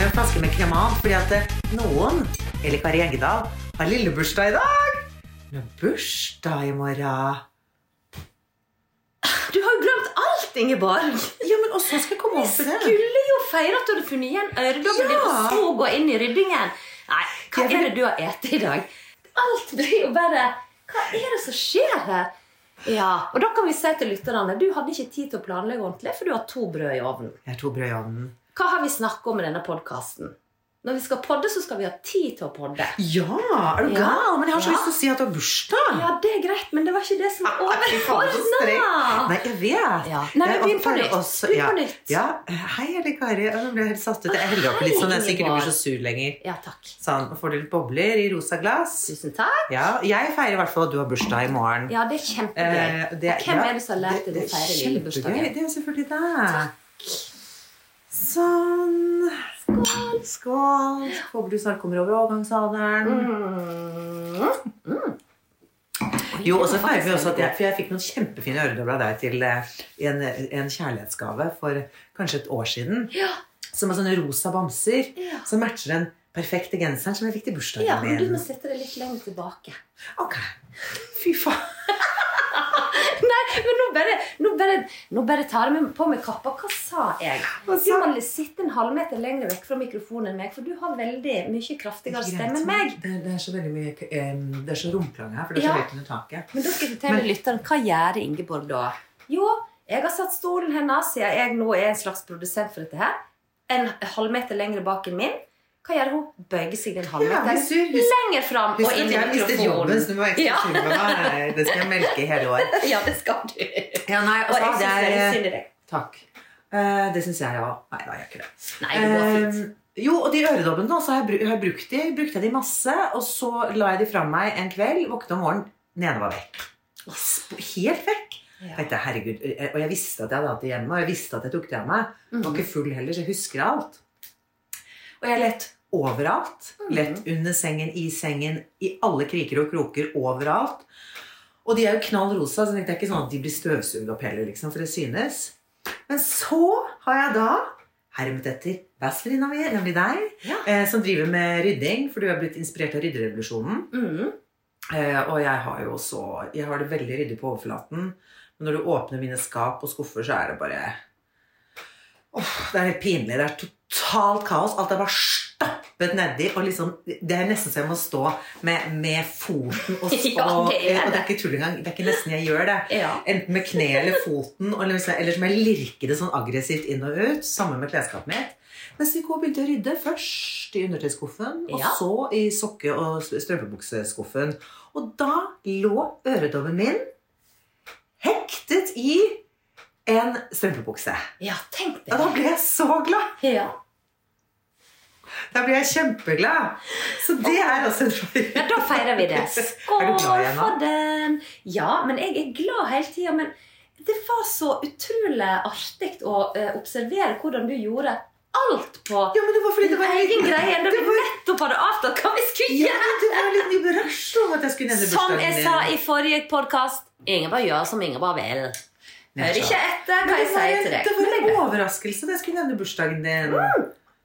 Har jo en flaske med kremant fordi at noen, eller Kari Engedal, har lillebursdag i dag. Hun har bursdag i morgen. Du har jo glemt alt, Ingeborg! Ja, men også skal jeg komme opp i det. Skulle jo feire at du hadde funnet igjen øredobben din, Ja. og så gå inn i ryddingen. Nei, hva er det du har spist i dag? Alt blir jo bare Hva er det som skjer her? Ja, og da kan vi si til lytterne Du hadde ikke tid til å planlegge ordentlig, for du har to brød i ovnen. Jeg har to brød i ovnen. Hva har vi snakket om i denne podkasten? Når vi skal podde, så skal vi ha tid til å podde. Ja, er du Ja. gal? Men jeg har så Ja. lyst til å si at du har bursdag. Ja, det er greit, men det var ikke det som var så streng. overordna. Nei, jeg vet. Ja. Nei, men Jeg begynn på nytt. også- ja. på nytt. Ja. Hei, eller Kari. Nå ble jeg helt satt ut. Jeg heller oppi litt sånn. Jeg er sikkert ikke blir så sur lenger. Ja, takk. Sånn, får du litt bobler i rosa glass. Tusen takk. Ja, jeg feirer i hvert fall at du har bursdag i morgen. Ja, det er kjempegøy. Eh, det- Hvem er det som har lært deg å feire det lille bursdagen? Det er selvfølgelig deg. Sånn. Skål. Skål. Håper du snart kommer over overgangsalderen. Jo, og så feirer vi også at jeg, for jeg fikk noen kjempefine øredobler av deg til eh, en, en kjærlighetsgave for kanskje et år siden. Ja. Som er sånne rosa bamser Ja. som matcher den perfekte genseren som jeg fikk til bursdagen Ja, men du må sette det litt lenger tilbake. Ok. Fy faen. Men nå bare, nå bare, nå bare tar jeg på meg kappa. Hva sa jeg? Du må sitte en halvmeter lenger vekk fra mikrofonen enn meg, for du har veldig mye kraftigere stemme enn meg. Det, det er så veldig mye Det er så romklang her, for det er Ja. så høyt under taket. Men da skal jeg fortelle lytteren hva gjør Ingeborg da? Jo, jeg har satt stolen hennes, siden jeg nå er en slags produsent for dette her, en halvmeter lenger bak enn min. Hva gjør hun? Bøyer seg en Ja, halvmeter hvis lenger fram og inn i mikrofonen. jobben, så må jeg med meg. Det skal jeg melke i hele år. Ja, det skal du. Ja, nei, og Og jeg syns det er synd i deg. Takk. Uh, det syns jeg òg. Nei, da gjør jeg ikke det. Nei, det går fint. Uh, jo, og de øredobbene da, så har jeg, har brukt de, brukte jeg de masse, og så la jeg de fra meg en kveld, våkne om morgenen, den ene var vekk. Helt vekk. Ja. Tenkte, herregud, eh, Og jeg visste at jeg hadde hatt det hjemme, og jeg visste at jeg tok det av meg. Jeg var ikke full heller, så jeg husker alt. Og jeg lett overalt. Lett under sengen, i sengen, i alle kriker og kroker, overalt. Og de er jo knall rosa, så det er ikke sånn at de blir støvsugd opp heller, liksom, for det synes. Men så har jeg da hermet etter bestevenninna mi, nemlig deg, Ja. eh, som driver med rydding, for du har blitt inspirert av rydderevolusjonen. Mm. Eh, og jeg har jo så Jeg har det veldig ryddig på overflaten. Men når du åpner mine skap og skuffer, så er det bare Åh, Det er helt pinlig. Det er totalt kaos. Alt er bare stappet nedi. Og liksom, det er nesten så jeg må stå med, med foten og, Ja, og, det er og det det. er ikke tull engang. Det er ikke nesten jeg gjør det. Ja. Enten med kne eller foten, liksom, eller som jeg lirker det sånn aggressivt inn og ut. Sammen med klesskapet mitt. Mens i begynte å rydde. Først i undertøyskuffen, og Ja. så i sokke- og strømpebukseskuffen. Og da lå øredobben min hektet i en strømpebukse. ja, tenk det. Og da ble jeg så glad! Ja. Da blir jeg kjempeglad. Så det er altså en Ja, da feirer vi det. Skål for den. Ja, men jeg er glad hele tida. Men det var så utrolig artig å eh, observere hvordan du gjorde alt på Ja, men det var fordi det din var en egen greie. Da vi nettopp hadde avtalt hva vi skulle Ja, gjøre. men det var en liten rush om at jeg skulle nevne bursdagen Som jeg sa i forrige podkast, Ingeborg gjør som Ingeborg vil. Hør ikke etter hva jeg sier til deg. Det var en er overraskelse at jeg skulle nevne bursdagen din.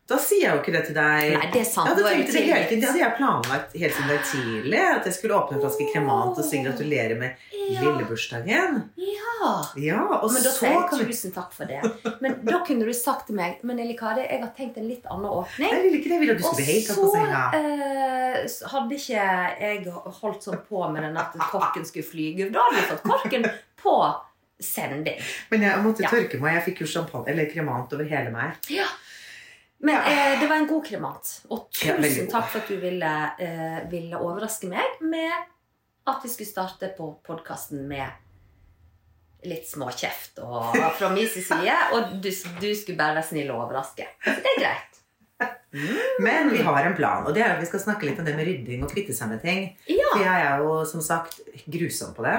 Da sier jeg jo ikke det til deg. Nei, det er sant. Jeg er det det hele tiden. Det hadde jeg planlagt helt siden det er tidlig. At jeg skulle åpne en flaske kremant og si gratulerer med lillebursdagen. Ja. Ja, og Men da så kan jeg vi tusen takk for det. Men da kunne du sagt til meg Men Elikade, jeg har tenkt en litt annen åpning. Jeg ville ikke det. Jeg ville at du skulle bli helt tatt på senga. eh, så hadde ikke jeg holdt sånn på med den at korken skulle flyge. Da hadde vi fått korken på sending. Men jeg måtte Ja. tørke meg. Jeg fikk jo champagne, eller kremant over hele meg. Ja. Men eh, det var en god kremant. Og tusen takk for at du ville, eh, ville overraske meg med at vi skulle starte på podkasten med litt småkjeft og, fra min side. Og du, du skulle bare være snill og overraske. Så det er greit. Men vi har en plan, og det er at vi skal snakke litt om det med rydding og kvitte seg med ting. Ja. For jeg er jo som sagt grusom på det.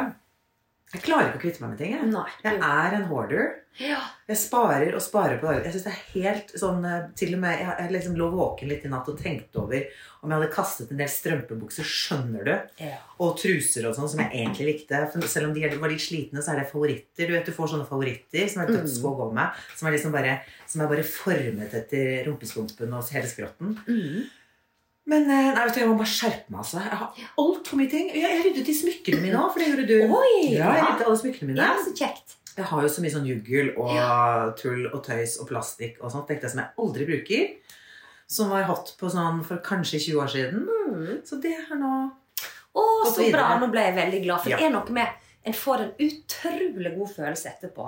Jeg klarer ikke å kvitte meg med ting. Jeg, Nei. jeg er en hoarder. Ja. Jeg sparer og sparer på dager. Jeg synes det er helt sånn eh, Til og med Jeg, jeg liksom lå våken litt i natt og tenkte over om jeg hadde kastet en del strømpebukser, skjønner du, ja. og truser og sånn, som jeg egentlig likte. For selv om de var litt slitne, så er det favoritter. Du vet, du får sånne favoritter som er dødsgå å gå med. Som er liksom bare, som er bare formet etter rumpestumpen og hele skrotten. Mm. Men eh, nei, vet du, jeg må bare skjerpe meg. altså. Jeg har altfor mye ting. Jeg, jeg ryddet i smykkene mine òg, for det gjorde du. Oi! Ja, jeg ryddet alle smykkene mine. ja, så kjekt. Jeg har jo så mye sånn juggel og tull og tøys og plastikk og sånt tenkte jeg som jeg aldri bruker. Som var hot på sånn for kanskje 20 år siden. Mm. Så det er nå Å, så bra! Nå ble jeg veldig glad. For Ja. det er noe med En får en utrolig god følelse etterpå.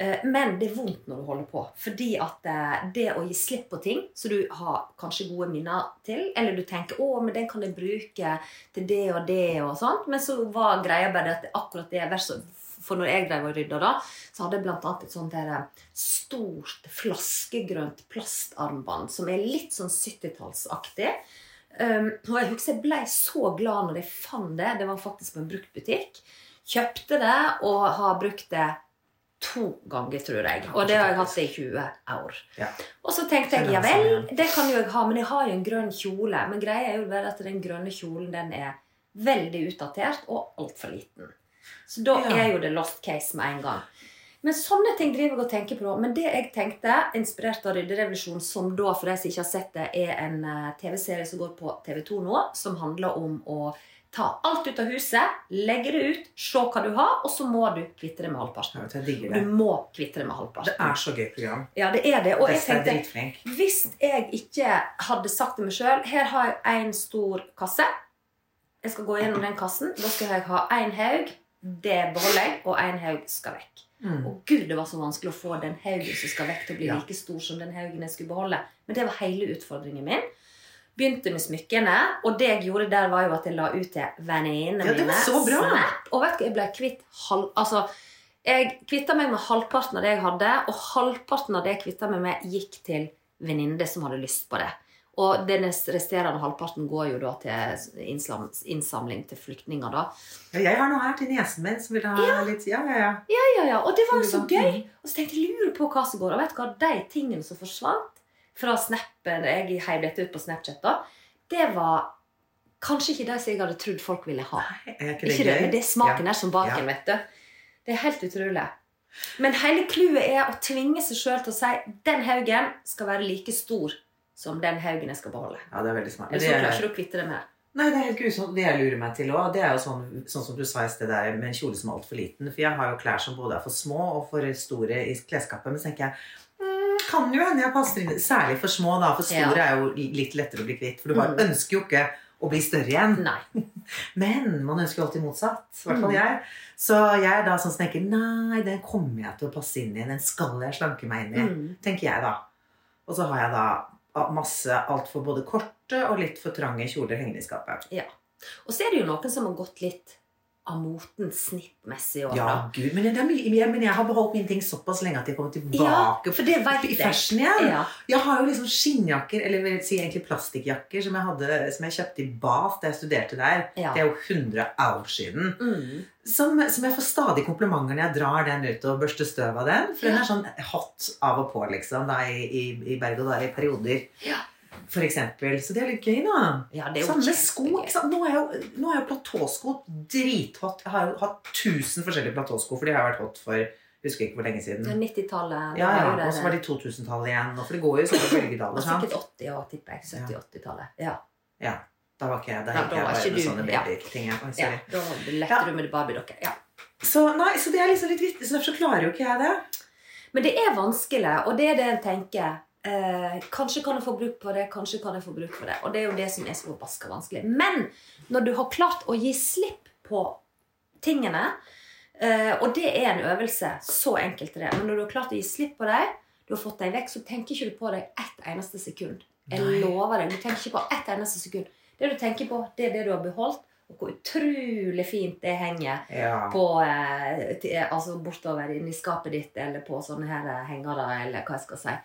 Eh, Men det er vondt når du holder på. Fordi at eh, det å gi slipp på ting som du har kanskje gode minner til, eller du tenker 'Å, men den kan jeg bruke til det og det', og sånt, men så var greia bare at akkurat det verset For når jeg drev og rydda, da, så hadde jeg annet et sånt der eh, stort flaskegrønt plastarmbånd som er litt sånn 70-tallsaktig. Um, og jeg husker jeg ble så glad når jeg fant det. Det var faktisk på en bruktbutikk. Kjøpte det og har brukt det to ganger, tror jeg. Og det har jeg hatt i 20 år. Ja. Og så tenkte jeg ja vel, det kan jo jeg ha, men jeg har jo en grønn kjole. Men greia er jo bare at den grønne kjolen den er veldig utdatert og altfor liten. Så da Ja. er jo det lost case med en gang. Men sånne ting driver jeg og tenker på. Men det jeg tenkte, inspirert av Rydderevolusjonen, som da, for de som ikke har sett det, er en eh, TV-serie som går på TV2 nå, som handler om å ta alt ut av huset, legge det ut, se hva du har, og så må du kvitte det med halvparten. Ja, du, Jeg må kvitte det med Det er så gøy program. Ja, det er det. Og jeg er tenkte hvis jeg ikke hadde sagt det meg sjøl Her har jeg en stor kasse. Jeg skal gå gjennom den kassen. Da skal jeg ha én haug. Det beholder jeg, og én haug skal vekk. Mm. Og gud, det var så vanskelig å få den haugen som skal vekk, til å bli Ja. like stor som den haugen jeg skulle beholde. Men det var hele utfordringen min. Begynte med smykkene, og det jeg gjorde der, var jo at jeg la ut til venninnene Ja, mine. så bra. Snap. Og vet du, jeg ble kvitt halv... Altså, jeg kvitta meg med halvparten av det jeg hadde, og halvparten av det jeg kvitta meg med, gikk til venninne som hadde lyst på det. Og den resterende halvparten går jo da til innsamling til flyktninger, da. Ja, jeg har noe her til niesen min som vil ha litt Ja, ja, ja. Ja, ja, ja. Og det var jo så Mm. gøy. Og så tenkte jeg lurer på hva som går. Og vet du hva, de tingene som forsvant fra snappen jeg heiv dette ut på Snapchat, da, det var kanskje ikke det som jeg hadde trodd folk ville ha. Er ikke Ikke det det, gøy? men det er smaken Ja. er som baken, Ja. vet du. Det er helt utrolig. Men hele clouet er å tvinge seg sjøl til å si den haugen skal være like stor som den haugen jeg skal beholde. Ja, det er veldig smart. Eller så klarer er- ikke du å kvitte det med. Nei, det er helt grusomt. Det jeg lurer meg til òg, det er jo sånn, sånn som du sa i sted der, med en kjole som er altfor liten. For jeg har jo klær som både er for små og for store i klesskapet. Men så tenker jeg kan jo hende jeg passer inn Særlig for små, da. For store Ja. er jo litt lettere å bli kvitt. For du bare Mm. ønsker jo ikke å bli større igjen. Nei. Men man ønsker jo alltid motsatt. I hvert fall Mm. jeg. Så jeg er da sånn som tenker nei, den kommer jeg til å passe inn i. Den skal jeg slanke meg inn i. Mm. Tenker jeg da. Og så har jeg da masse altfor både korte og litt for trange kjoler hengende i skapet. Og så er det jo noen som har gått litt av moten snittmessig òg, Ja, gud, men, det jeg, men jeg har beholdt mine ting såpass lenge at de kommer tilbake Ja, for det vet i jeg. fashion igjen. Ja. Jeg har jo liksom skinnjakker, eller vil si egentlig plastikkjakker, som jeg, hadde, som jeg kjøpte i Bath da jeg studerte der. Ja. Det er jo 100 år siden. Mm. Som, som jeg får stadig komplimenter når jeg drar den ut og børster støv av den. For den er sånn hot av og på, liksom, da, i, i, i berg-og-dal i perioder. Ja. For eksempel. Så det er litt gøy, da. ja, Samme sko. Ikke sant? Nå er jo, nå er jo platåsko drithot. Jeg har jo hatt tusen forskjellige platåsko, for de har vært hot for Husker ikke hvor lenge siden. 90-tallet. Ja, ja, Og så var det 2000-tallet igjen. For det går jo sånn bølgedaler. Sikkert 80 år, tipper jeg. 70-80-tallet. Ja. Ja. Da var ikke jeg da Ja, da jeg var ikke du, sånne babyting. ja. Oi, ja. Da lette du med Barbie-dokker. Ja. Så, nei, så det er liksom litt vittig, så derfor så klarer jo ikke jeg det. Men det er vanskelig, og det er det en tenker. Eh, kanskje kan jeg få bruk for det, kanskje kan jeg få bruk for det. Og det er jo det som er så forbaska vanskelig. Men når du har klart å gi slipp på tingene, eh, og det er en øvelse, så enkelt er det, men når du har klart å gi slipp på dem, du har fått dem vekk, så tenker ikke du på dem ett eneste sekund. Jeg Nei. lover deg, du tenker ikke på ett eneste sekund. Det du tenker på, det er det du har beholdt, og hvor utrolig fint det henger Ja. på, eh, til, altså bortover inni skapet ditt eller på sånne her hengere, eller hva jeg skal si.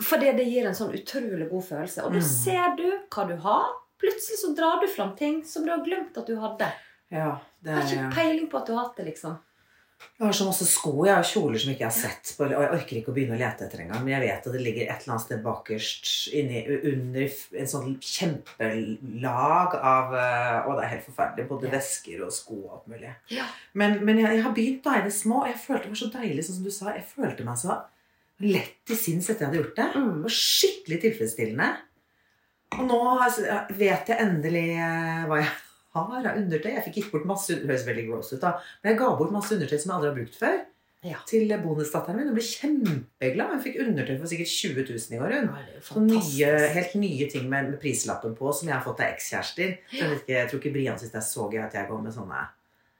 Fordi det gir en sånn utrolig god følelse. Og da Mm. ser du hva du har. Plutselig så drar du fram ting som du har glemt at du hadde. ja det Jeg har er, ikke peiling på at du har hatt det, liksom. jeg har så masse sko jeg har kjoler som ikke jeg har sett på, og jeg orker ikke å begynne å lete etter engang. Men jeg vet at det ligger et eller annet sted bakerst inni, under en sånn kjempelag av eh, Å, det er helt forferdelig. Både Ja. vesker og sko og alt mulig. Ja. Men, men jeg, jeg har begynt da i det små, og jeg følte var så deilig, sånn som du sa. Jeg følte meg så lett i sinns etter jeg hadde gjort det. Mm. var skikkelig tilfredsstillende. Og nå vet jeg endelig eh, hva jeg har av undertøy. Jeg fikk gitt bort masse Det høres veldig gross ut, da. Men jeg ga bort masse undertøy som jeg aldri har brukt før. Ja. Til bonusdatteren min. Hun ble kjempeglad. Hun fikk undertøy for sikkert 20 000 i år. Hun. Nye, helt nye ting med, med prislappen på som jeg har fått av ekskjærester. Jeg, jeg tror ikke Brian syns det er så gøy at jeg går med sånne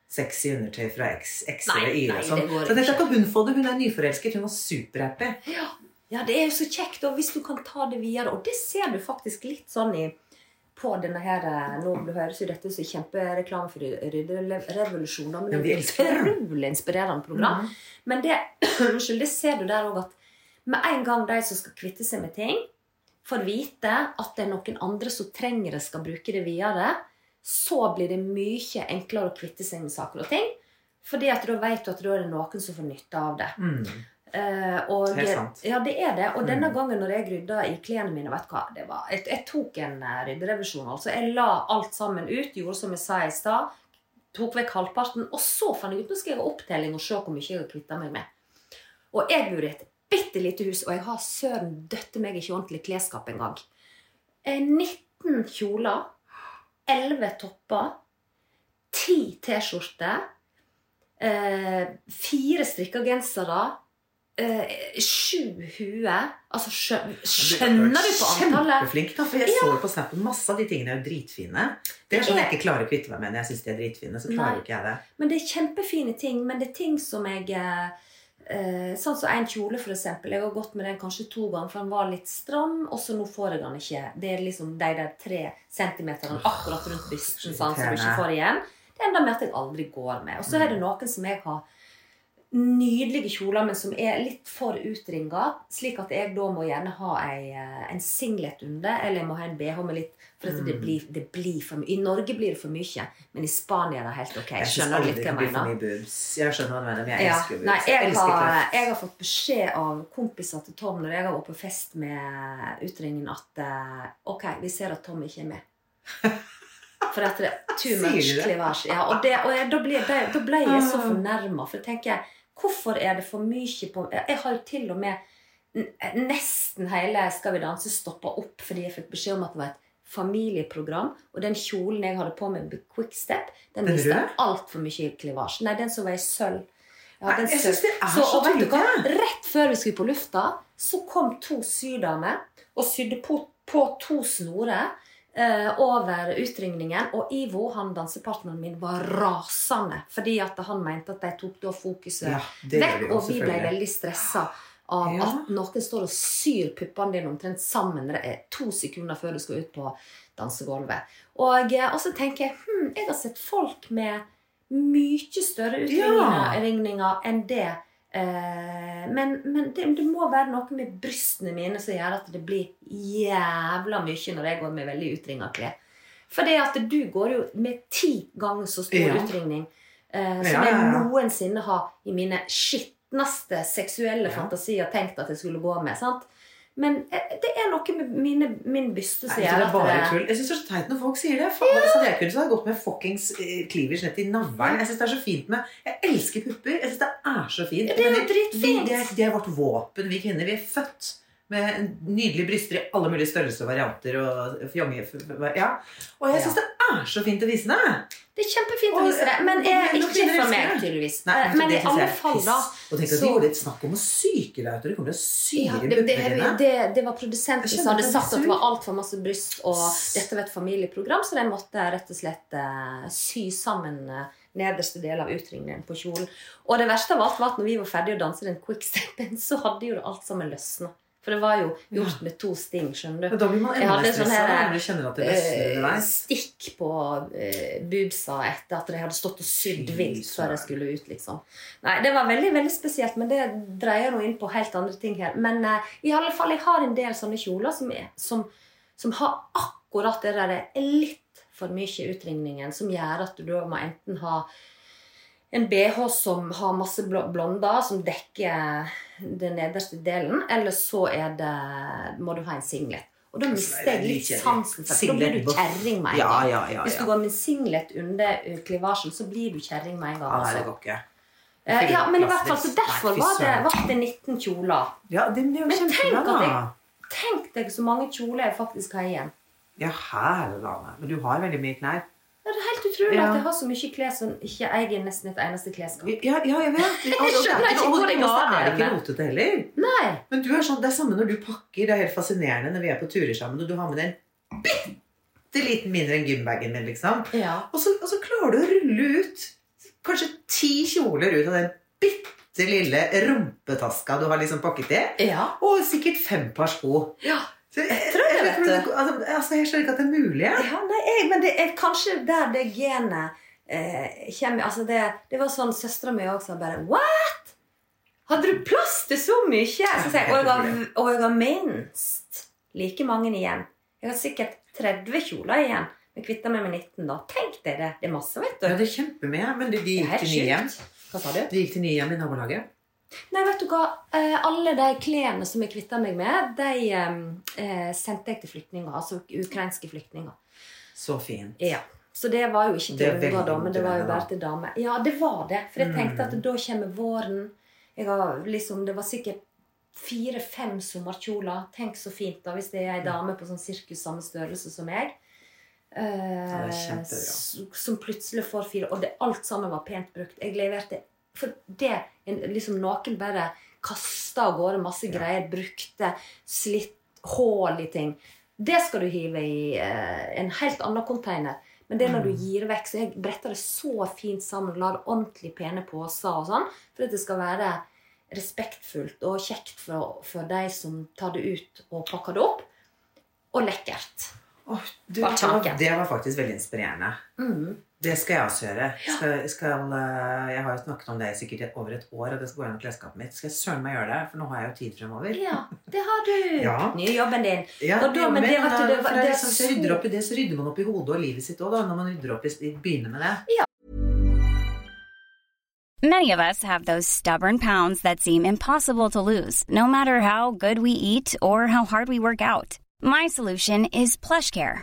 sexy undertøy fra X, X eller Y. Nei, sånn. det Så dette kan hun få det. Hun er nyforelsket. Hun var superhappy. Ja. ja, det er jo så kjekt, og hvis du kan ta det videre. Og det ser du faktisk litt sånn i på denne her eh, Nå høres jo dette som kjempereklame for Rydderevolusjonen, men det er et utrolig inspirerende program. Men det, det ser du der òg at med en gang de som skal kvitte seg med ting, får vite at det er noen andre som trenger det, skal bruke det videre, så blir det mye enklere å kvitte seg med saker og ting. Fordi at da vet du at da er det noen som får nytte av det. Mm. Uh, og, sant. Ja, det er det. Og denne Mm. gangen når jeg rydda i klærne mine vet du hva, det var, jeg, jeg tok en uh, rydderevisjon. altså. Jeg la alt sammen ut, gjorde som jeg sa i stad. Tok vekk halvparten. Og så fant jeg ut nå skal jeg ha opptelling og se hvor mye jeg har kvitta meg med. Og jeg bor i et bitte lite hus, og jeg har søren døtte meg ikke ordentlig klesskap engang. Eh, 19 kjoler, 11 topper, 10 T-skjorter, eh, fire strikka gensere, eh, sju huer Altså, skjønner du på antallet? Kjempeflink, da. For jeg så på Snappen masse av de tingene er jo dritfine. Det er sånn jeg ikke klarer å kvitte meg med når jeg syns de er dritfine. Så klarer Nei. ikke jeg det. Men det er kjempefine ting. Men det er ting som jeg eh, Sånn som en kjole, for eksempel. Jeg har gått med den kanskje to ganger, for den var litt stram. Og så nå får jeg den ikke. Det er liksom de der tre centimeterne akkurat rundt bysten sånn, som du ikke får igjen. Det ender med at jeg aldri går med. Og så er det noen som jeg har nydelige kjoler, men som er litt for utringa. Slik at jeg da må gjerne ha ei, eh, en singlet under, eller jeg må ha en BH med litt For at det, blir, det blir for mye. I Norge blir det for mye, men i Spania er det helt ok. Jeg Skjønner litt hva jeg mener? Jeg skjønner hva du mener, men jeg elsker ja. boobs. Nei, jeg, elsker har, jeg har fått beskjed av kompiser til Tom når jeg har vært på fest med utringningen, at eh, ok, vi ser at Tom ikke er med. For at det er too much du. Ja, og det, og jeg, da, ble, da, da ble jeg så fornærma. For jeg tenker Hvorfor er det for mye på Jeg har jo til og med nesten hele Skal vi danse stoppa opp fordi jeg fikk beskjed om at det var et familieprogram. Og den kjolen jeg hadde på meg med Quickstep, den viste altfor mye klivasje. Nei, den som var i sølv. Jeg den Nei, synes det er så, så vet du hva? Rett før vi skulle på lufta, så kom to sydamer og sydde på, på to snorer over utringningen. Og Ivo, han dansepartneren min, var rasende fordi at han mente at de tok da fokuset Ja, vekk. vi Og vi ble veldig stressa av Ja. at noen står og syr puppene dine omtrent sammen det to sekunder før du skal ut på dansegulvet. Og, eh, og så tenker jeg hm, jeg har sett folk med mye større Ja. utringninger enn det. Eh, men men det, det må være noe med brystene mine som gjør at det blir jævla mye når jeg går med veldig utringa klær. For det at du går jo med ti ganger så stor Ja. utringning eh, som Ja, ja, jeg noensinne har i mine skitneste seksuelle fantasier tenkt at jeg skulle gå med. sant? Men eh, det er noe med mine, min byste som gjør at det er bare tull. Jeg syns det er så teit når folk sier det. Faen, ja. Så jeg kunne så hadde gått med fuckings cleavage ned til navlen. Jeg syns det er så fint med Jeg elsker pupper. Jeg syns det er så fint. Ja, det er jo Men dritfint. Det, det er vårt våpen, vi kvinner. Vi er født med nydelige bryster i alle mulige størrelser og varianter. Og fjonge, ja. Og jeg syns det er så fint å vise det. Det er kjempefint å vise det, men og- er ikke for meg, tydeligvis. Nei, Eh, men det i alle fall, da Og tenk at de gjorde et snakk om å syke deg ut. og kommer til å syre ja, det, det, det, det var produsenten som hadde det sagt at det var altfor masse bryst, og dette var et familieprogram, så de måtte rett og slett uh, sy sammen uh, nederste del av utringningen på kjolen. Og det verste av alt var at når vi var ferdige å danse den quickstepen, så hadde jo det alt sammen løsna. For det var jo gjort med to sting, skjønner Men du. da blir man enda sånn stressa når du kjenner at det løsner Eh, underveis. stikk på uh, boobsa etter at de hadde stått og sydd vilt før jeg skulle ut. liksom. Nei, Det var veldig veldig spesielt, men det dreier nå inn på helt andre ting her. Men uh, i alle fall, jeg har en del sånne kjoler som, er, som, som har akkurat det der litt for mye utringningen, som gjør at du da må enten ha en BH som har masse bl- blonder, som dekker den nederste delen, eller så det, må du ha en singlet. Og da mister jeg litt sansen for det. Da blir du kjerring med en Ja, gang. ja, ja, Hvis du går med singlet under klivasjen, så blir du kjerring med en gang. Ja, nei, altså. det går ikke. Eh, ja, men i hvert fall, så derfor Nei, var det, var det 19 kjoler. Ja, det er jo Men tenk at jeg-. Tenk deg så mange kjoler jeg faktisk har igjen. Ja, herre. Men du har veldig mye klær. Ja, det er helt utrolig Ja. at jeg har så mye klær som ikke eier nesten et eneste klesskap. Ja, ja jeg vet. Jeg skjønner ikke hvor jeg har er det det, ikke rotete heller. Nei! Men du er sånn, det er samme når du pakker. Det er helt fascinerende når vi er på turer sammen, og du har med deg en bitte liten mindre enn gymbagen min, liksom. Ja. Og så, og så klarer du å rulle ut kanskje ti kjoler ut av den bitte lille rumpetaska du har liksom pakket i. ja. Og sikkert fem par sko. ja. Jeg, tror jeg, vet det. altså, jeg skjønner ikke at det er mulig. Ja, nei, jeg, men det er kanskje der det genet eh, kommer altså det, det var sånn søstera mi også bare What?! Hadde du plass til så mye? Så jeg, og, har, og jeg har minst like mange igjen. Jeg har sikkert 30 kjoler igjen. Men kvitta meg med 19, da. Tenk deg det. Det er masse, vet du. Ja, det er kjempemye. Men de, de gikk til nye hjem. Hva sa du? De gikk til nye hjem i nabolaget. Nei, vet du hva? Eh, alle de klærne som jeg kvitta meg med, de eh, sendte jeg til flyktninger. Altså ukrainske flyktninger. Så fint. Ja. Så det var jo ikke til er unger, da, men det var jo bare til damer. Ja, det var det. For jeg tenkte Mm. at da kommer våren. Jeg har liksom, Det var sikkert fire-fem sommerkjoler. Tenk så fint da, hvis det er ei dame på sånn sirkus samme størrelse som meg. Eh, som plutselig får fire. Og det, alt sammen var pent brukt. Jeg leverte For det en- liksom Noen bare kasta av gårde masse greier. Brukte slitt hull i ting. Det skal du hive i eh, en helt annen container. Men det er når du gir vekk, så jeg bretter det så fint sammen. La det ordentlig pene poser og sånn. For at det skal være respektfullt og kjekt for, for de som tar det ut og pakker det opp. Og lekkert. Oh, du, det var faktisk veldig inspirerende. Mm. Det skal jeg også gjøre. Skal, skal, eh, jeg har jo snakket om det i sikkert over et år, og det skal gå gjennom klesskapet mitt. Skal jeg søren meg gjøre det, for nå har jeg jo tid fremover. Ja, det har du. Ja. Nye jobben din. Ja, Og da- men det vet du, det det det så- rydder opp i det, så rydder man opp i hodet og livet sitt òg, da. Når man rydder opp i, begynner med det. Many of us have those stubborn pounds that seem impossible to lose, no matter how good we eat or how hard we work out. My solution is PlushCare.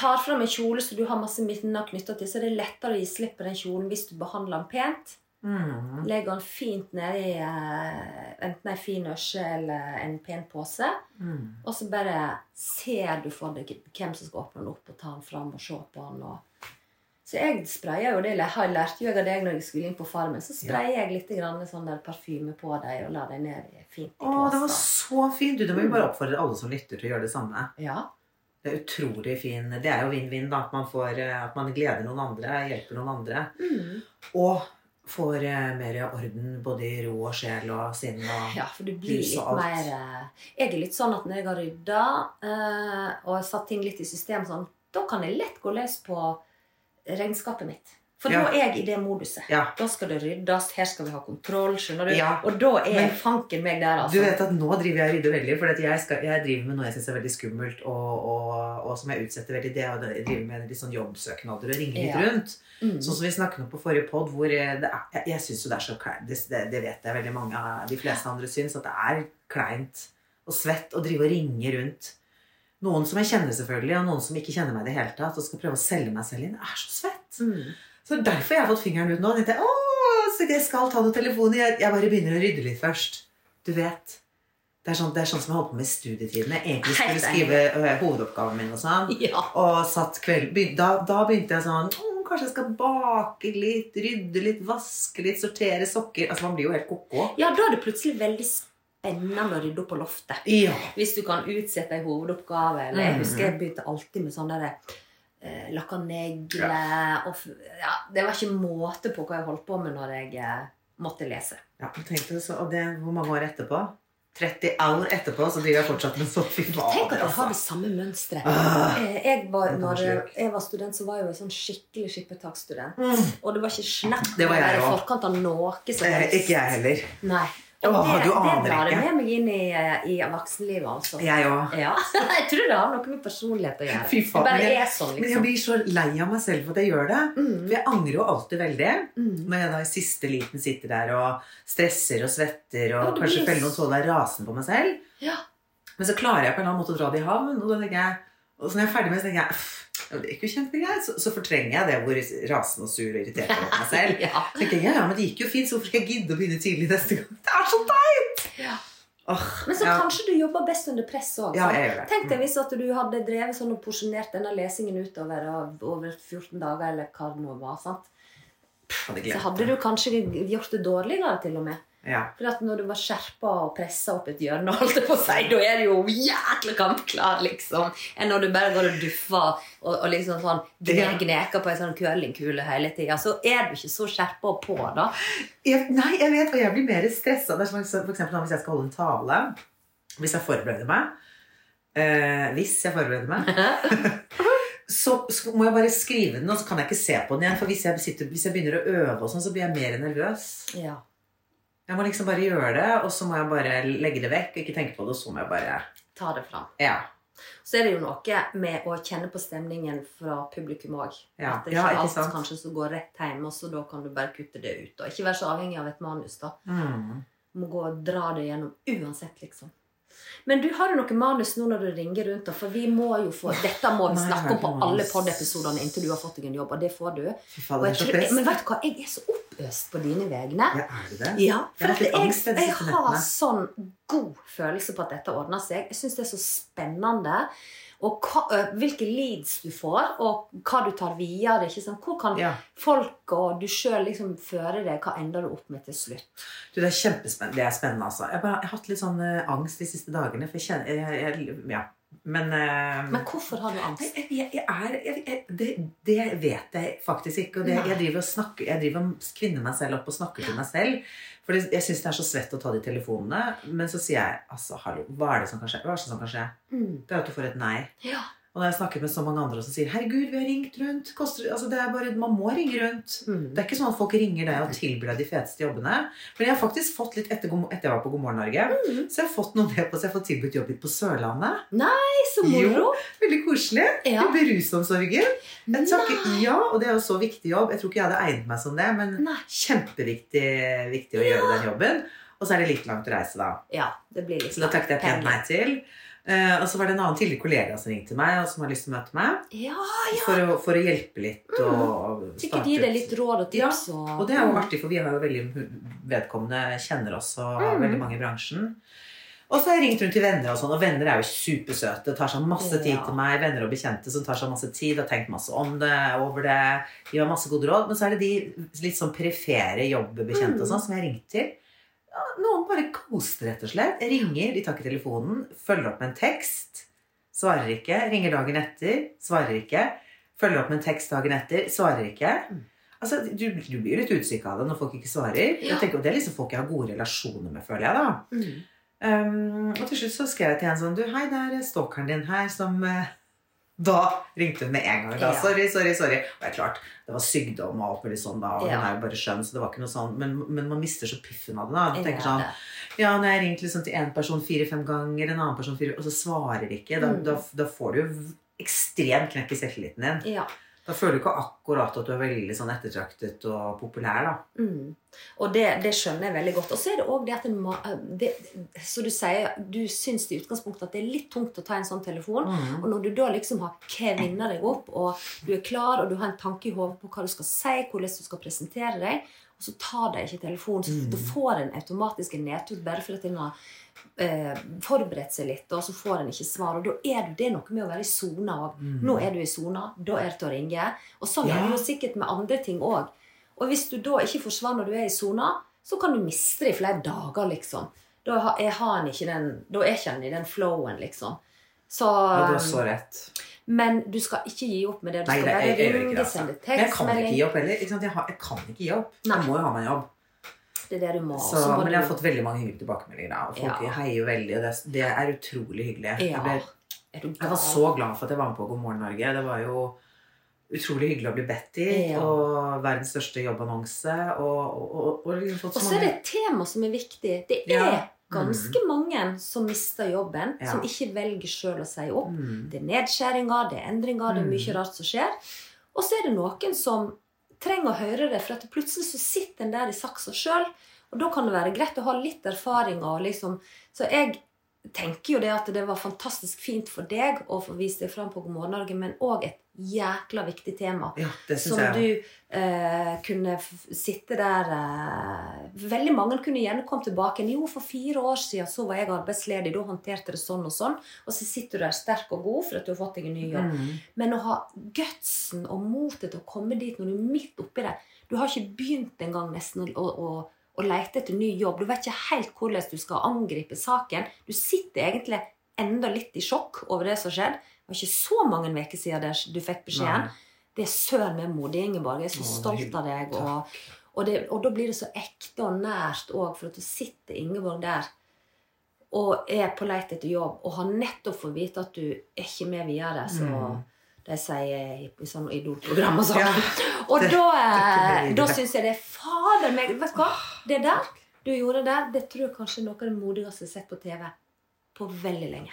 tar fram en kjole så du har masse minner knytta til, så er det lettere å gi slipp på den kjolen hvis du behandler den pent. Mm. Legger den fint nedi eh, enten ei en fin ørse eller en pen pose. Mm. Og så bare ser du for deg hvem som skal åpne den opp og ta den fram og se på den. Og... Så jeg sprayer jo det. Jeg har lært jo av deg når jeg skulle inn på Farmen. Så sprayer jeg litt grann sånn der parfyme på deg og lar deg ned fint i Å, det var så fint! Du, det må vi bare oppfordre alle som lytter til å gjøre det samme. Ja. Det er utrolig fin Det er jo vinn-vinn, da. At man, får, eh, at man gleder noen andre, hjelper noen andre. Mm. Og får eh, mer orden både i ro og sjel og sinn og Ja, for du blir litt mer eh, Jeg er litt sånn at når jeg har rydda og satt ting litt i system sånn, da kan jeg lett gå løs på regnskapet mitt. For Ja. nå er jeg i det moduset. Ja. Da skal det ryddes, her skal vi ha kontroll. skjønner du? Ja. Og da er Men- fanken meg der, altså. Du vet at nå driver jeg og rydder veldig, for jeg, skal, jeg driver med noe jeg syns er veldig skummelt, og, og, og som jeg utsetter veldig. Det er å drive med litt sånn jobbsøknader og ringe litt rundt. Mm. Sånn som vi snakket om på forrige pod, hvor eh, det er, jeg, jeg syns jo det er så kleint. Det, det, det vet jeg veldig mange av de fleste andre syns, at det er kleint og svett å drive og ringe rundt. Noen som jeg kjenner, selvfølgelig, og noen som ikke kjenner meg i det hele tatt, og skal prøve å selge meg selv inn. Det er så svett. Mm. Så det er derfor jeg har fått fingeren ut nå. Jeg tenkte, Åh, så jeg skal ta noen telefoner. Jeg, jeg bare begynner å rydde litt først. Du vet. Det er sånn, det er sånn som jeg holdt på med i studietiden. Jeg egentlig skulle skrive ø, hovedoppgaven min og sånn. Ja. Og satt kveld, da, da begynte jeg sånn «Åh, Kanskje jeg skal bake litt, rydde litt, vaske litt, sortere sokker. Altså Man blir jo helt ko-ko. ja, da er det plutselig veldig spennende å rydde opp på loftet. Ja. Hvis du kan utsette en hovedoppgave. Eller jeg Mhm. husker jeg begynte alltid med sånn derre eh, Lakka negler og ja, Det var ikke måte på hva jeg holdt på med når jeg eh, måtte lese. ja men tenk deg så, Og det hvor mange år etterpå? 30 år etterpå så driver jeg fortsatt med sånn. Fy Tenk at jeg har det altså. samme mønsteret. Ah. Eh, Jeg var, når jeg var student, så var jeg jo en sånn skikkelig skippertaksstudent. Mm. Og det var ikke snakk i forkant av noe som Eh, helst. ikke jeg heller. Nei. Og Åh, det, du det drar jeg med meg inn i, eh, i voksenlivet, altså. Jeg òg. Ja. Jeg tror det har noe med personlighet å gjøre. Fy faen, det bare er sånn, Men jeg liksom. blir så lei av meg selv for at jeg gjør det. Mm. For jeg angrer jo alltid veldig. Mm. Når jeg da i siste liten sitter der og stresser og svetter og Ja, kanskje feller noen tåler er rasende på meg selv. Ja. Men så klarer jeg på en eller annen måte å dra det i havn. Og da tenker jeg, og så når jeg er ferdig med det, tenker jeg "Pff, det gikk jo kjempegreit. Så, så fortrenger jeg det hvor rasende og sur og irritert er på meg selv. Ja. Tenker jeg, ja, ja, men det gikk jo fint, så hvorfor skal jeg gidde å begynne tidlig neste gang? Det er så teit! Ja. Oh, Men så ja. kanskje du jobber best under press òg. Ja, det. Tenk deg hvis at du hadde drevet sånn og porsjonert denne lesingen utover over 14 dager, eller hva det nå var. sant? Hadde Så hadde du kanskje gjort det dårligere, til og med. Ja. For når du var skjerpa og pressa opp et hjørne, holdt jeg på å si, da er du jo jækla kampklar, liksom. Enn når du bare går og duffer og, og liksom sånn gneker på ei sånn curlingkule hele tida. Så er du ikke så skjerpa på, da. Jeg, nei, jeg vet, og jeg blir mer stressa. Eksempel hvis jeg skal holde en tale. Hvis jeg forbereder meg. Eh, hvis jeg forbereder meg. så, så må jeg bare skrive den, og så kan jeg ikke se på den igjen. For hvis jeg, sitter, hvis jeg begynner å øve, og sånn, så blir jeg mer nervøs. Ja. Jeg må liksom bare gjøre det, og så må jeg bare legge det vekk. Og ikke tenke på det, og så må jeg bare Ta det fram. Ja. Så er det jo noe med å kjenne på stemningen fra publikum òg. Ja. At det Ja, ikke ikke alt sant? kanskje som går rett hjem, og så da kan du bare kutte det ut. Og ikke være så avhengig av et manus. da. Mm. Må gå og dra det gjennom uansett, liksom. Men du har jo noe manus nå når du ringer rundt, da, for vi må jo få Dette må vi snakke om på jeg alle manus. pod-episodene inntil du har fått deg en jobb, og det får du. Og jeg tror, men vet du hva, jeg er så oppøst på dine vegne. Ja, er det det? Ja, Jeg for at jeg, jeg har sånn god følelse på at dette ordner seg. Jeg syns det er så spennende. Og hva, hvilke leads du får, og hva du tar videre. Ikke sant? Hvor kan Ja. folk og du sjøl liksom føre det? Hva ender du opp med til slutt? Du, det er kjempespennende. Det er spennende, altså. Jeg, bare, jeg har hatt litt sånn eh, angst de siste dagene. For jeg kjenner jeg, jeg, Ja. Men, uh, Men hvorfor har du angst? jeg, jeg, er jeg, det, det vet jeg faktisk ikke. Det, jeg driver og snakker Jeg driver kvinner meg selv opp og snakker til meg selv. For det, jeg syns det er så svett å ta de telefonene. Men så sier jeg altså, hallo, hva er det som kan skje? Hva er det som kan skje? Mm. Det er at du får et nei. Ja. Og når jeg snakker med så mange andre som sier 'herregud, vi har ringt rundt', koster, altså det er bare, Man må ringe rundt. Mm. Det er ikke sånn at folk ringer deg og tilbyr deg de feteste jobbene. Men jeg har faktisk fått litt etter, etter jeg var på God morgen Norge, Mm. så jeg har fått noe med på så Jeg har fått tilbudt jobb litt på Sørlandet. Nei, så moro! Veldig koselig. Ja. I takker ja, og det er jo så viktig jobb. Jeg tror ikke jeg hadde egnet meg som det, men Nei. kjempeviktig viktig å gjøre den jobben. Og så er det litt langt å reise, da. Ja, det blir litt Så da takket jeg pent nei til. Eh, og så var det en annen tidligere kollega som ringte meg, og som har lyst til å møte meg. Ja, ja. For å, for å hjelpe litt og Mm. Sikkert gi deg litt råd og tips. og, Og det er jo artig, for vi har jo veldig vedkommende kjenner oss og har Mm. veldig mange i bransjen. Og så har jeg ringt rundt til venner, og sånn, og venner er jo supersøte. Tar seg masse tid Ja. til meg. Venner og bekjente som tar seg masse tid, har tenkt masse om det, over det. Gir har masse gode råd. Men så er det de litt sånn perifere jobbbekjente Mm. og sånn som jeg har ringt til. Ja, noen bare ghoster, rett og slett. Ringer, de tar ikke telefonen. Følger opp med en tekst. Svarer ikke. Ringer dagen etter. Svarer ikke. Følger opp med en tekst dagen etter. Svarer ikke. Altså, du, du blir litt usyk av det når folk ikke svarer. Ja. Jeg tenker, og Det er liksom folk jeg har gode relasjoner med, føler jeg. da. Mm. Um, og til slutt så skrev jeg til en sånn Du, hei, det er stalkeren din her som eh, Da ringte hun med en gang. da, Ja. Sorry, sorry, sorry. Og det er klart, det var sykdom og alt mulig sånn da. Og Ja. hun er jo bare skjønn, så det var ikke noe sånn. Men, men man mister så piffen av det. da. Du tenker sånn. Ja, når jeg har ringt liksom til en person fire-fem ganger, en annen person fire Og så svarer ikke. Da, Mm. da, da får du jo ekstremt knekk i selvtilliten din. Ja. Da føler du ikke akkurat at du er veldig sånn ettertraktet og populær, da. Mm. Og det, det skjønner jeg veldig godt. Og så er det òg det at det, det, Så du sier du syns i utgangspunktet at det er litt tungt å ta en sånn telefon. Mm. Og når du da liksom har kvinna deg opp, og du er klar, og du har en tanke i hodet på hva du skal si, hvordan du skal presentere deg, og så tar de ikke telefonen, så Mm. du får en automatisk en nedtur bare fordi den har eh, forberedt seg litt, og så får en ikke svar. Og da er det, det er noe med å være i sona òg. Nå er du i sona, da er det til å ringe. Og sånn er Mm. Det jo sikkert med andre ting òg. Og hvis du da ikke får svar når du er i sona, så kan du miste det i flere dager, liksom. Da er han ikke den, da er ikke han i den flowen, liksom. Så, Og du har så rett. men du skal ikke gi opp med det. Du Nei, skal det, bare ringe. Altså. sende Men jeg kan ikke gi opp heller. Jeg, har, jeg kan ikke gi opp. Nei. Jeg må jo ha meg en jobb. Det er det du må. Så, men jeg har fått veldig mange hyggelige tilbakemeldinger. Da, og folk Ja. heier veldig. Og det, det er utrolig hyggelig. Jeg, ble, jeg var så glad for at jeg var med på God morgen Norge. Det var jo utrolig hyggelig å bli bedt i. Ja. Og verdens største jobbannonse. Og, og, og, og liksom så så er det et tema som er viktig. Det er Ja. ganske mange som mister jobben, Ja. som ikke velger sjøl å si opp. Mm. Det er nedskjæringer, det er endringer, det er mye rart som skjer. Og så er det noen som trenger å høre det, for at plutselig så sitter en der i saksa sjøl. Og da kan det være greit å ha litt erfaring. Og liksom, så jeg tenker jo det at det var fantastisk fint for deg å få vist deg fram på God morgen Norge, men òg et jækla viktig tema. Ja, Som jeg. du eh, kunne sitte der eh, Veldig mange kunne gjerne kommet tilbake. Jo, for fire år siden så var jeg arbeidsledig. Da håndterte det sånn og sånn. Og så sitter du der sterk og god for at du har fått deg en ny jobb. Mm. Men å ha gutsen og motet til å komme dit når du er midt oppi det Du har ikke begynt engang nesten å, å, å lete etter ny jobb. Du vet ikke helt hvordan du skal angripe saken. Du sitter egentlig enda litt i sjokk over det som har skjedd. Det var ikke så mange uker siden du fikk beskjeden. Nei. Det er søren meg modig, Ingeborg. Jeg er så Åh, stolt av deg. Og, og, det, og da blir det så ekte og nært òg, for at du sitter Ingeborg der og er på leit etter jobb og har nettopp fått vite at du er ikke med videre, så Mm. de sier i, i sånne Idol-program og sånn. Ja, og da, det eh, da syns jeg det er fader meg Vet du hva? Det der du gjorde der, det tror jeg kanskje er noe av det modigste jeg har sett på TV på veldig lenge.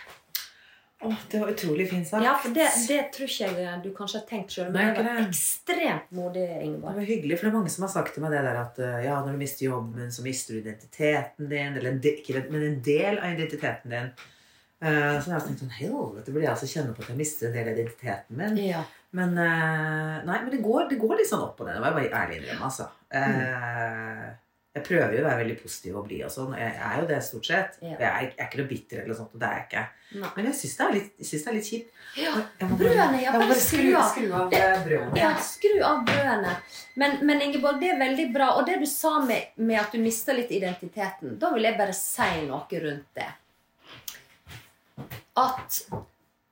Åh, det var utrolig fint sagt. Ja, for det, det tror ikke jeg du kanskje har tenkt sjøl, Nei, men det var det. ekstremt modig, Ingeborg. Det var hyggelig, for det er mange som har sagt til meg det der at eh, ja, når du mister jobben, så mister du identiteten din. Eller en de, ikke, men en del av identiteten din. Uh, så jeg har tenkt sånn Helvete, burde jeg altså kjenne på at jeg mister en del av identiteten min? Ja. Men uh, nei, men det går, det går litt sånn opp og ned. Det må jeg bare ærlig innrømme. Altså. Eh, jeg prøver jo å være veldig positiv og blid og sånn. Jeg er jo det stort sett. Ja. Jeg, er, jeg er ikke noe bitter eller noe sånt. og det er jeg ikke. Nei. Men jeg syns det, det er litt kjipt. Ja, Jeg må brødene, ja, bare bare skru skru, av. skru av eh, brødene. Ja, skru av brødene. Men, men Ingeborg, det er veldig bra. Og det du sa med, med at du mista litt identiteten, da vil jeg bare si noe rundt det. At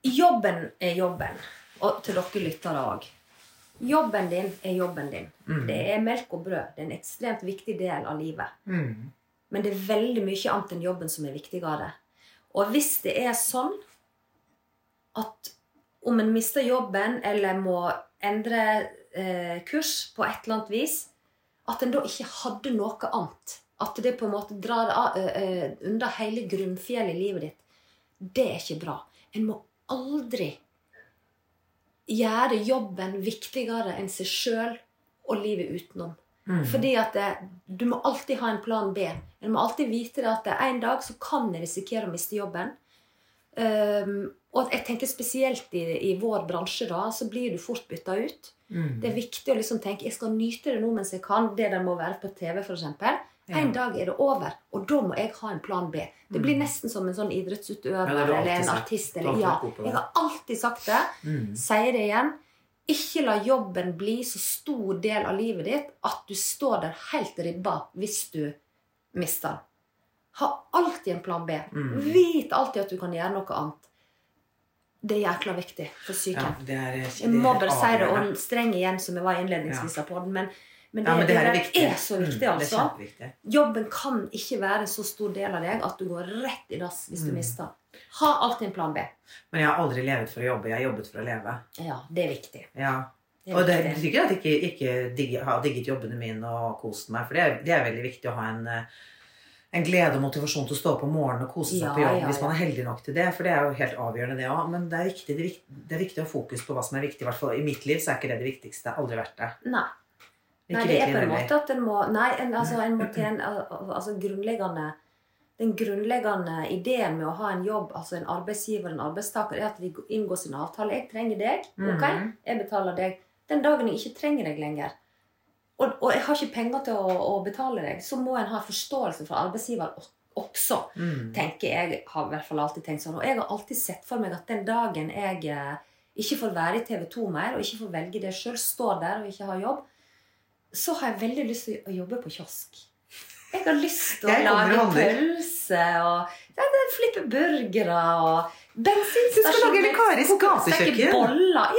jobben er jobben. Og til dere lyttere òg. Jobben din er jobben din. Mm. Det er melk og brød. Det er en ekstremt viktig del av livet. Mm. Men det er veldig mye annet enn jobben som er viktigere. Og hvis det er sånn at om en mister jobben eller må endre eh, kurs på et eller annet vis, at en da ikke hadde noe annet. At det på en måte drar eh, eh, unna hele grunnfjellet i livet ditt. Det er ikke bra. En må aldri gjøre jobben viktigere enn seg sjøl og livet utenom. Fordi at det, du må alltid ha en plan B. En må alltid vite at det en dag så kan jeg risikere å miste jobben. Um, og jeg tenker spesielt i, i vår bransje, da, så blir du fort bytta ut. Det er viktig å liksom tenke jeg skal nyte det nå mens jeg kan. Det der må være på TV, f.eks. En dag er det over, og da må jeg ha en plan B. Det blir nesten som en sånn idrettsutøver Ja, eller en sagt. artist. Eller, ja, på jeg har alltid sagt det. Sier det igjen. Ikke la jobben bli så stor del av livet ditt at du står der helt ribba hvis du mister den. Ha alltid en plan B. Mm. Vit alltid at du kan gjøre noe annet. Det er jækla viktig for Ja, psyken. er, Jeg må bare si det og streng igjen, som jeg var innledningsvis av podden. Men, men det, Ja, men det det er viktig. er så viktig, Mm, Det er altså. kjempeviktig. Jobben kan ikke være en så stor del av deg at du går rett i dass hvis du Mm. mister. Ha alltid en plan B. Men jeg har aldri levet for å jobbe. Jeg har jobbet for å leve. Ja, det er viktig. Ja. Det er Og det er betyr ikke at jeg ikke, ikke digge, har digget jobbene mine og kost meg. For det er, det er veldig viktig å ha en, eh, en glede og motivasjon til å stå opp om morgenen og kose seg Ja, på jobb ja, hvis man er heldig nok til det. For det er jo helt avgjørende, det òg. Men det, er viktig, det er viktig å ha fokus på hva som er viktig. I hvert fall i mitt liv så er ikke det det viktigste. Aldri vært det. Nei. Nei, det er på en måte at en må Nei, en, altså, en må tjene Altså grunnleggende Den grunnleggende ideen med å ha en jobb, altså en arbeidsgiver og en arbeidstaker, er at vi inngår sin avtale. Jeg trenger deg. Ok, Mhm. jeg betaler deg. Den dagen jeg ikke trenger deg lenger, og, og jeg har ikke penger til å, å betale deg, så må en ha forståelse fra arbeidsgiver også. Mm. tenker jeg har i hvert fall alltid tenkt sånn. Og jeg har alltid sett for meg at den dagen jeg eh, ikke får være i TV 2 mer, og ikke får velge det sjøl, står der og ikke har jobb, så har jeg veldig lyst til å jobbe på kiosk. Jeg har lyst til å lage pølse og flippe burgere og Du skal lage vikarisk gatekjøkken.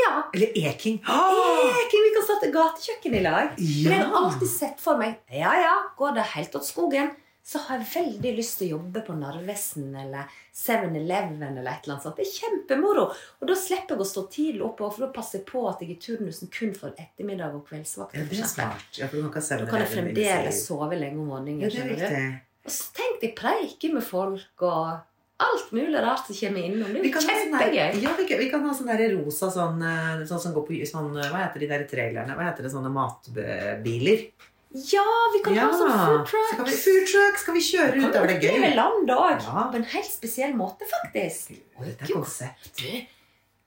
Ja. Eller Eking. Eking, vi kan starte gatekjøkken i lag. Ja. Men jeg har alltid sett for meg Ja, ja, går det helt åt skogen, så har jeg veldig lyst til å jobbe på Narvesen eller 7-Eleven eller et eller annet sånt. Det er kjempemoro. Og da slipper jeg å stå tidlig oppe, for da passer jeg på at jeg er turnusen kun for ettermiddag og kveldsvakt. Ja, det er smart. Ja, for du kan Da kan jeg fremdeles sove lenge om morgenen. Ja, det er riktig. Og så tenkte jeg preike med folk og alt mulig rart som kommer innom. Det er jo sånn kjempegøy. ja, vi, kan, vi kan ha sånn der rosa sånn, eh, sånn som går på sånn, Hva heter de der trailerne? Hva heter det? Sånne matbiler? Ja, vi kan ha sånn food truck. Så vi, food truck skal vi kjøre ut det gøy. landet òg. Ja. På en helt spesiell måte, faktisk. Oi, det er konsept. Du,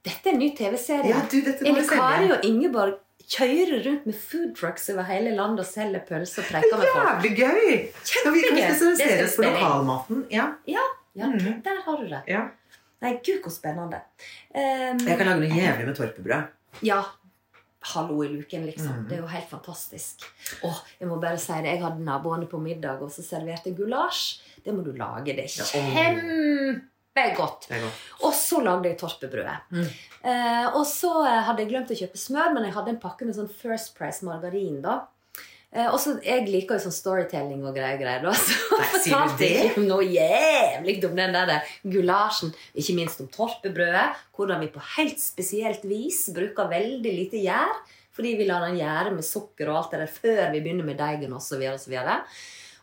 dette er en ny TV-serie. Ja, selge. Kari og Ingeborg kjører rundt med food trucks over hele landet og selger pølser og preker med folk. Jævlig gøy! Skal vi Kjempegøy. spesialisere oss på lokalmaten? Ja. Ja, ja Mhm. der har du det. ja. Nei, gud, hvor spennende. Um, Jeg kan lage noe jævlig med torpebrød. Ja. Hallo i luken, liksom. Mm. Det er jo helt fantastisk. Åh, jeg må bare si det. Jeg hadde naboene på middag, og så serverte jeg gulasj. Det må du lage. Det er kjempegodt. Det er godt. Og så lagde jeg torpebrødet. Mm. Eh, og så eh, hadde jeg glemt å kjøpe smør, men jeg hadde en pakke med sånn First Price margarin. da. Eh, og så, Jeg liker jo sånn storytelling og greier. greier da. Så fortalte jeg om noe jævlig om den der gulasjen. Ikke minst om torpebrødet. Hvordan vi på helt spesielt vis bruker veldig lite gjær. Fordi vi lar den gjære med sukker og alt det der før vi begynner med deigen osv. Og,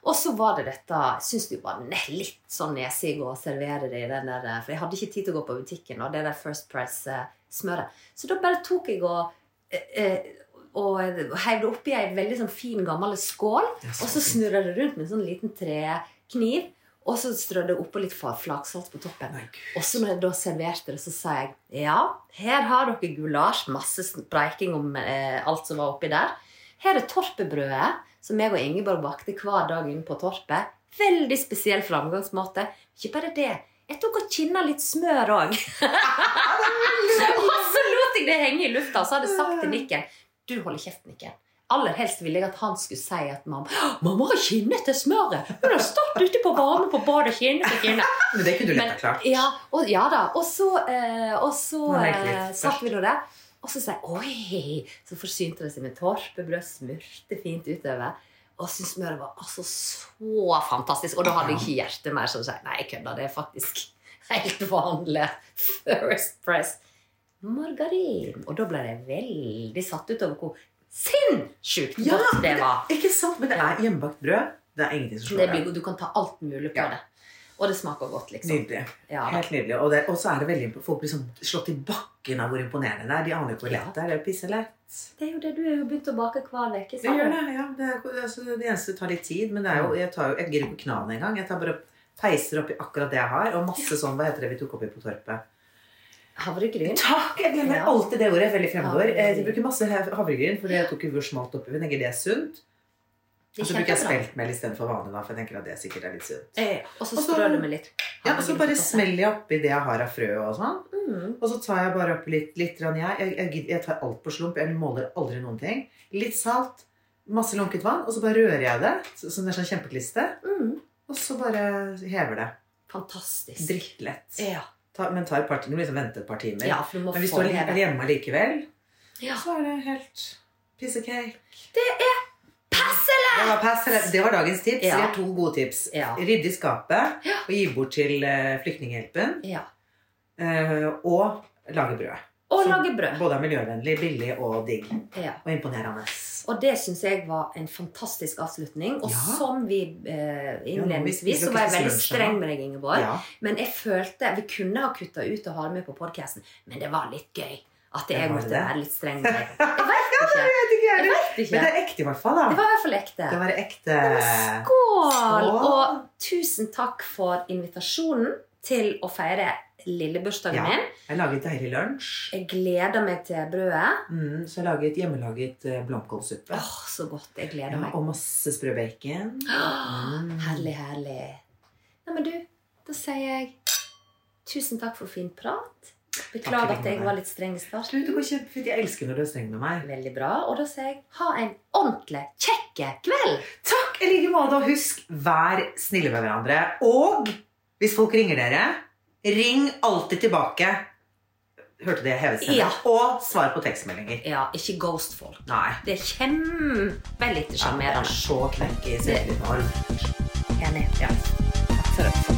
og så var det dette Jeg syns det var litt sånn nesig å servere det i den der For jeg hadde ikke tid til å gå på butikken og det der First Price-smøret. Så da bare tok jeg og eh, eh, og heiv det oppi ei veldig sånn fin, gammel skål. Og så snurra det rundt med en sånn liten trekniv. Og så strødde jeg oppå litt flaksalt på toppen. Og så når jeg da serverte det, så sa jeg ja, her har dere gulasj, masse spreiking om eh, alt som var oppi der. Her er torpebrødet som jeg og Ingeborg bakte hver dag inne på torpet. Veldig spesiell framgangsmåte. Ikke bare det. Jeg tok og kinna litt smør òg. og så lot jeg det henge i lufta, og så hadde jeg sagt til Nikken Du holder kjeft, ikke. Aller helst ville jeg at han skulle si at mamma Mamma har kinnet til smøret! Hun har stått ute på varme på badet kinne for kinnet. Men det kunne du lett ha klart. ja, og, ja da. Og så, eh, og så eh, satt vi nå der. Og så sier oi! Så forsynte det seg med torpebrød, smurte fint utover. Og syntes smøret var altså så fantastisk. Og da hadde jeg ikke hjertet mer. Så jeg sa nei, jeg. Det er faktisk helt vanlig First Price. Margarin. Og da ble jeg veldig satt ut over hvor sinnssykt godt det var. Ikke sant? Men det er hjemmebakt brød. Det er ingenting som Det slår blir, det. du kan ta alt mulig på Ja. det. Og det smaker godt, liksom. Nydelig. Ja. Helt nydelig. Og, det, og så er det veldig Folk blir sånn slått i bakken av hvor imponerende det er. De aner jo ikke hvor lett det er. Det er pisselett. Det er jo det du har begynt å bake hver uke. Det gjør det, ja. Det, er, altså, det eneste tar litt tid, men det jo, jeg, tar jo, jeg gidder ikke en gang engang. Jeg tar bare peiser oppi akkurat det jeg har, og masse sånn Hva heter det vi tok oppi på Torpet? Havregryn. Takk! Jeg glemmer Ja. alltid det ordet. Veldig fremover. Eh, Jeg bruker masse havregryn, for jeg tok jo smalt oppi. Jeg tenker det er sunt. Og så bruker jeg speltmel istedenfor vanlig, for jeg tenker at det sikkert er litt sunt. Eh, Og så strør du med litt Ja, og så bare smeller jeg oppi det jeg har av frø og sånn. Mm. Og så tar jeg bare oppi litt, litt jeg, jeg, jeg, jeg tar alt på slump. Jeg måler aldri noen ting. Litt salt, masse lunket vann, og så bare rører jeg det. Det er sånn kjempekliste. Mm. Og så bare hever det. Fantastisk. Drittlett. Ja. Ta, men tar par, liksom vente et par timer. ja, men hvis du er det er hjemme likevel, Ja. så er det helt piece of cake. Passelig! Det var, det var dagens tips. Vi har to gode tips. Rydde i skapet og gi bort til uh, Flyktninghjelpen. Ja. eh, og lage brød. Og Som lage brød. Både miljøvennlig, billig og digg. Ja. Og imponerende. Og det syns jeg var en fantastisk avslutning. Og Ja. som vi eh, vi innledningsvis, så var jeg veldig streng med deg, Ingeborg. Ja. Men jeg følte Vi kunne ha kutta ut og ha det med på podkasten, men det var litt gøy. At jeg måtte det det? være litt streng med deg. Jeg vet ikke. Jeg vet ikke, Jeg vet Men det er ekte, i hvert fall. da. Det var i hvert fall ekte. Det var ekte. Skål! Skål! Og tusen takk for invitasjonen til å feire lillebursdagen Ja. min. Jeg laget deilig lunsj. Jeg gleder meg til brødet. Mm, så jeg laget hjemmelaget eh, blomkålsuppe. Åh, så godt. Jeg gleder Ja, meg. og masse sprø bacon. Åh, Mm. Herlig, herlig. Nei, men du, da sier jeg tusen takk for fin prat. Beklager at jeg var litt streng i starten. Du, det går kjempefint. Jeg elsker når du er streng med meg. Veldig bra. Og da sier jeg ha en ordentlig kjekke kveld. Takk i like måte. Og husk, vær snille med hverandre. Og hvis folk ringer dere, ring alltid tilbake. Hørte det heves? Ja. Og svar på tekstmeldinger. Ja, ikke ghost folk. Nei. Det er kjempelite Ja, det er så selvtillit. Enig. Ja. Takk for, for